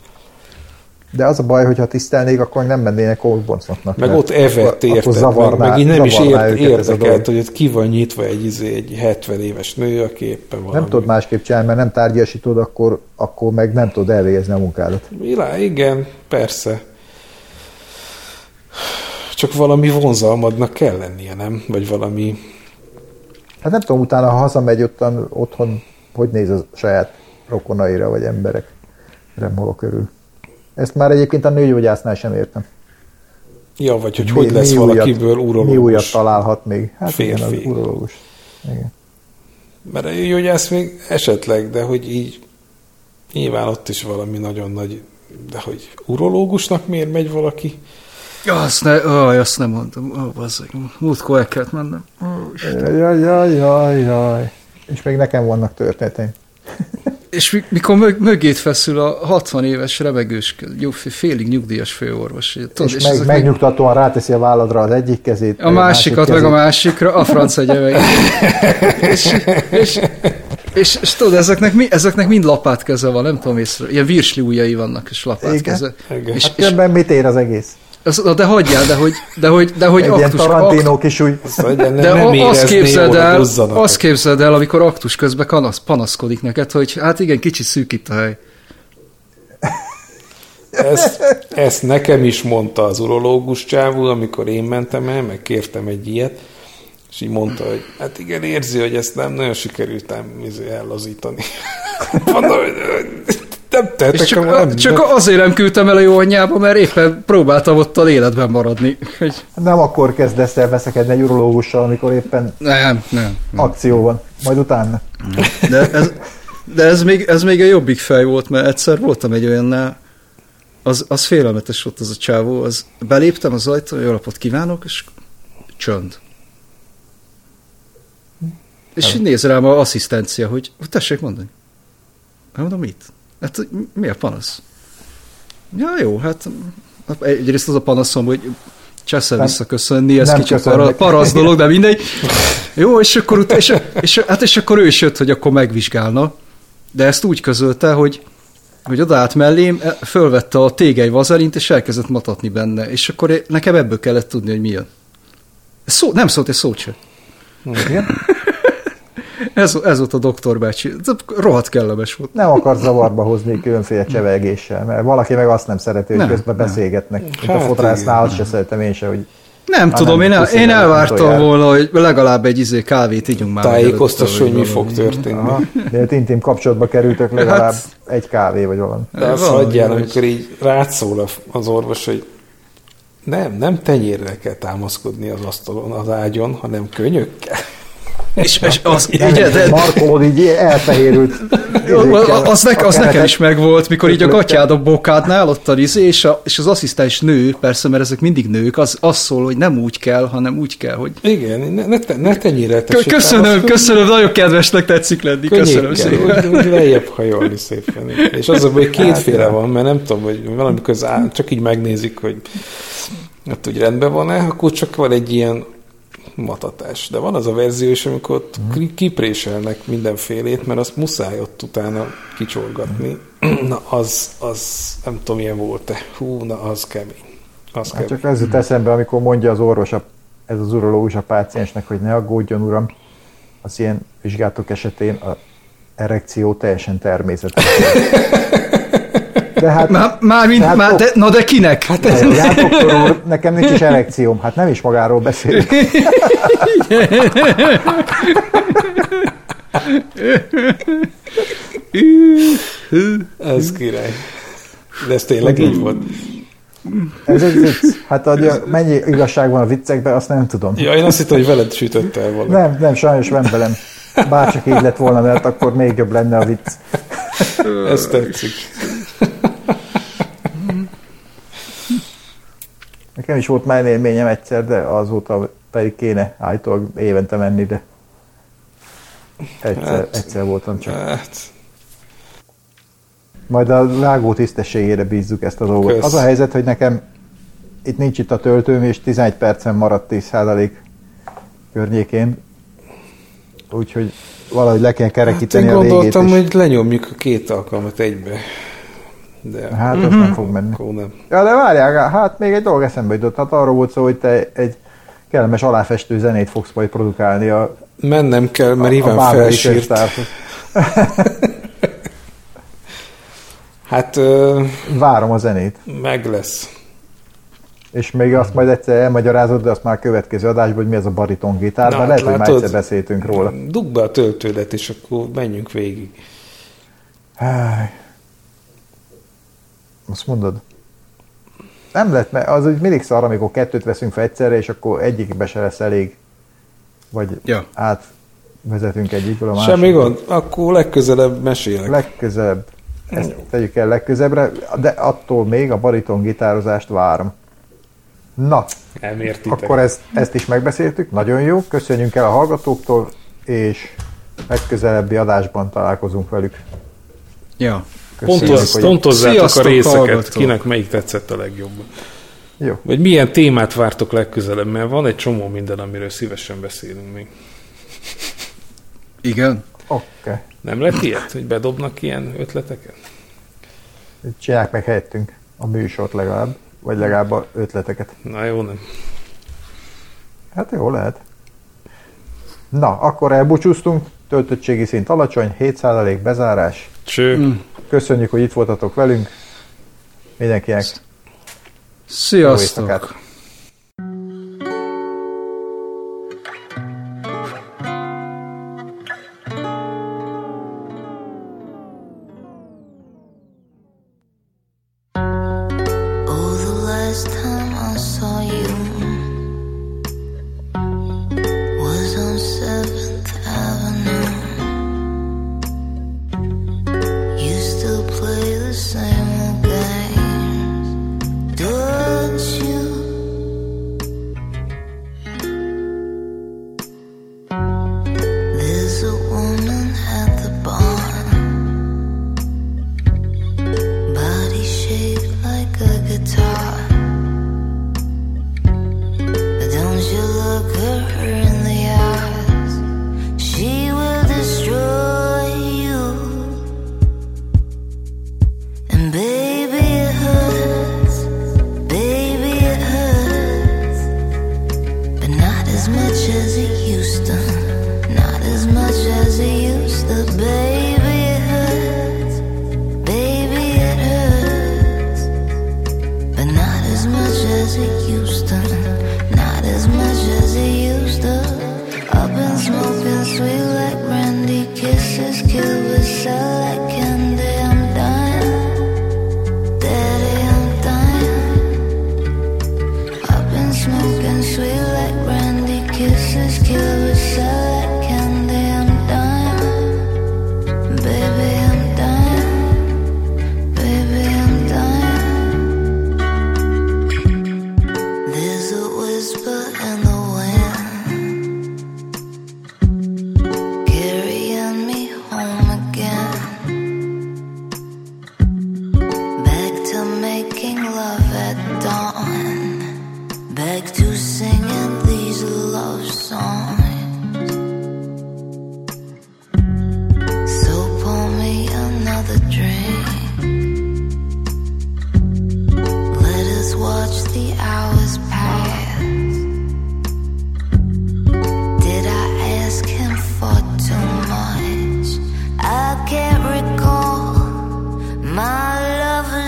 De az a baj, hogyha tisztelnék, akkor nem mennének kókboncnoknak. Meg ott evett érted, meg, meg így nem is ért, érdekelt, hogy ott ki van nyitva egy, izé, egy 70 éves nő, aki éppen valami. Nem tudod másképp csinálni, mert nem tárgyasítod, akkor, akkor meg nem tudod elvégezni a munkádat. Vilá, igen, persze. Csak valami vonzalmadnak kell lennie, nem? Vagy valami... Hát nem tudom, utána, ha hazamegy ottan, otthon, hogy néz a saját rokonaira, vagy emberekre maga körül. Ezt már egyébként a nőgyógyásznál sem értem. Ja, vagy hogy Mi- hogy lesz mi valakiből Mi újat urológus. találhat még? Hát igen, az Férfi. urológus. Igen. Mert a gyógyász még esetleg, de hogy így nyilván ott is valami nagyon nagy, de hogy urológusnak miért megy valaki? Ja, azt, ne, ó, azt nem mondtam. Ó, bazzeg. Múltkor el kellett mennem. Ó. Jaj, jaj, jaj, jaj. És még nekem vannak történeteim. És mi- mikor mög, mögét feszül a 60 éves remegős, jó, félig nyugdíjas főorvos. Tudod, és, meg, ezek megnyugtatóan ráteszi a válladra az egyik kezét. a másikat, meg a másikra, a franc egyebek. és, és, És, és tudod, ezeknek, mi, ezeknek mind lapátkeze van, nem tudom észre. Ilyen virsli ujjai vannak, és lapátkeze. Igen. És, Hát és, ebben mit ér az egész? Az, na de hagyjál, de hogy, de hogy, de hogy Egy ilyen aktus, Tarantino kis új... Szóval, de nem a- azt képzeld el, azt képzeld el, amikor aktus közben kanasz, panaszkodik neked, hogy hát igen, kicsi szűk itt a hely. Ezt, ezt nekem is mondta az urológus csávú, amikor én mentem el, meg kértem egy ilyet, és így mondta, hogy hát igen, érzi, hogy ezt nem nagyon sikerült izé ellazítani. Mondom, hogy nem És tehetek, csak, nem, csak azért nem küldtem el a jó anyjába, mert éppen próbáltam ott a életben maradni. Hogy Nem akkor kezdesz el veszekedni egy urológussal, amikor éppen nem, nem. akció van. Majd utána. De ez, de ez még, ez még a jobbik fej volt, mert egyszer voltam egy olyannál, az, az félelmetes volt az a csávó, az, beléptem az ajtón, jó napot kívánok, és csönd. És így néz rám a asszisztencia, hogy tessék mondani. Hát mondom, mit? Hát mi a panasz? Ja, jó, hát egyrészt az a panaszom, hogy cseszel Nem- visszaköszönni, ez kicsit para, parasz dolog, de mindegy. Jó, és akkor, ut- és, és, hát és akkor ő is jött, hogy akkor megvizsgálna, de ezt úgy közölte, hogy hogy odaállt mellém, e- fölvette a tégely vazerint, és elkezdett matatni benne, és akkor nekem ebből kellett tudni, hogy mi jön. Szó, nem szólt egy szót se. Igen? Ez, ez volt a doktor bácsi. Ez rohadt kellemes volt. Nem akar zavarba hozni különféle csevelgéssel, mert valaki meg azt nem szereti, hogy Nem, közben nem. beszélgetnek. Hát a fodrásznál, azt se szeretem én se, hogy Nem Hát tudom, nem, én, el, én elvártam volna, hogy legalább egy izé kávét ígyunk már. tájékoztass, hogy mi fog történni. aha, miért intim kapcsolatba kerültök legalább egy kávé vagy valami. De azt Valami, hagyjál, hogy- amikor így rád szól a- az orvos, hogy nem, nem tenyérre kell támaszkodni az asztalon, az ágyon, hanem könyökkel. És, és az, Nem, ugye, de, Markolod így elfehérült. az, nek, a az nekem is megvolt, mikor így a gatyád a bokádnál, ott a izé, és, a, és az asszisztens nő, persze, mert ezek mindig nők, az, az szól, hogy nem úgy kell, hanem úgy kell, hogy... Igen, ne, ne, te- ne tenyérre Kö- Köszönöm, köszönöm, nagyon kedvesnek tetszik lenni, köszönöm szépen. Úgy, úgy lejjebb hajolni szépen. És az a baj, hogy kétféle van, mert nem tudom, hogy valamikor az csak így megnézik, hogy ott úgy rendben van-e, akkor csak van egy ilyen matatás. De van az a verzió is, amikor ott ki- kipréselnek mindenfélét, mert azt muszáj ott utána kicsorgatni. Na, az, az nem tudom, milyen volt-e. Hú, na, az kemény. Az Hát kemény. csak ez jut eszembe, amikor mondja az orvos, a, ez az urológus a páciensnek, hogy ne aggódjon, uram, az ilyen vizsgálatok esetén a erekció teljesen természetes. De hát, Már, már, mint, Hát már de, na de kinek? Hát ez hát, doktor úr, nekem nincs is erekcióm, hát nem is magáról beszélünk. Ez király. De ez tényleg így volt. Ez egy vicc. Hát hogy mennyi igazság van a viccekben, azt nem tudom. Ja, én azt hittem, hogy veled sütött el valami. Nem, nem, sajnos van velem. Bárcsak így lett volna, mert akkor még jobb lenne a vicc. Ez tetszik. Nekem is volt már élményem egyszer, de azóta pedig kéne állítólag évente menni, de egyszer, Hát. egyszer voltam csak. Hát, Majd a vágó tisztességére bízzuk ezt a dolgot. Kösz. Az a helyzet, hogy nekem itt nincs itt a töltőm, és 11 percen maradt 10% környékén. Úgyhogy valahogy le kell hát kerekíteni én a végét. gondoltam, hogy lenyomjuk a két alkalmat egybe. De Hát az nem fog menni. nem. Ja, de várjál, hát még egy dolog eszembe jutott. Hát arról volt szó, hogy te egy kellemes aláfestő zenét fogsz majd produkálni a, Mennem kell, mert Iván felsírt. Hát ö, Várom a zenét. meg lesz. És még azt majd egyszer elmagyarázod, de azt már a következő adásban, hogy mi az a bariton gitár, Na, mert lehet, hogy már látod? egyszer beszéltünk róla. Dugd be a töltődet, és akkor menjünk végig. Háj. Azt mondod? Nem lett, mert az úgy mindig szar, amikor kettőt veszünk fel egyszerre, és akkor egyikbe se lesz elég. Vagy Ja. átvezetünk egyikből a másikba. Semmi gond, akkor legközelebb mesélek. Legközelebb. Ezt tegyük el legközelebbre, de attól még a bariton gitározást várom. Na, Nem értitek. akkor ezt, ezt is megbeszéltük, nagyon jó, köszönjünk el a hallgatóktól, és legközelebbi adásban találkozunk velük. Ja. Pontozzátok a részeket, kinek melyik tetszett a legjobban. Jó. Vagy milyen témát vártok legközelebb, mert van egy csomó minden, amiről szívesen beszélünk még. Igen? Oké. Okay. Nem lett ilyet, hogy bedobnak ilyen ötleteket? Csinálják meg helyettünk a műsort legalább, vagy legalább a ötleteket. Na jó, nem. Hát jó lehet. Na, akkor elbúcsúztunk. Töltöttségi szint alacsony, 7% bezárás. Cső. Mm. Köszönjük, hogy itt voltatok velünk. Mindenkinek Sziasztok! shake like a guitar.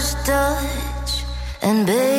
touch and baby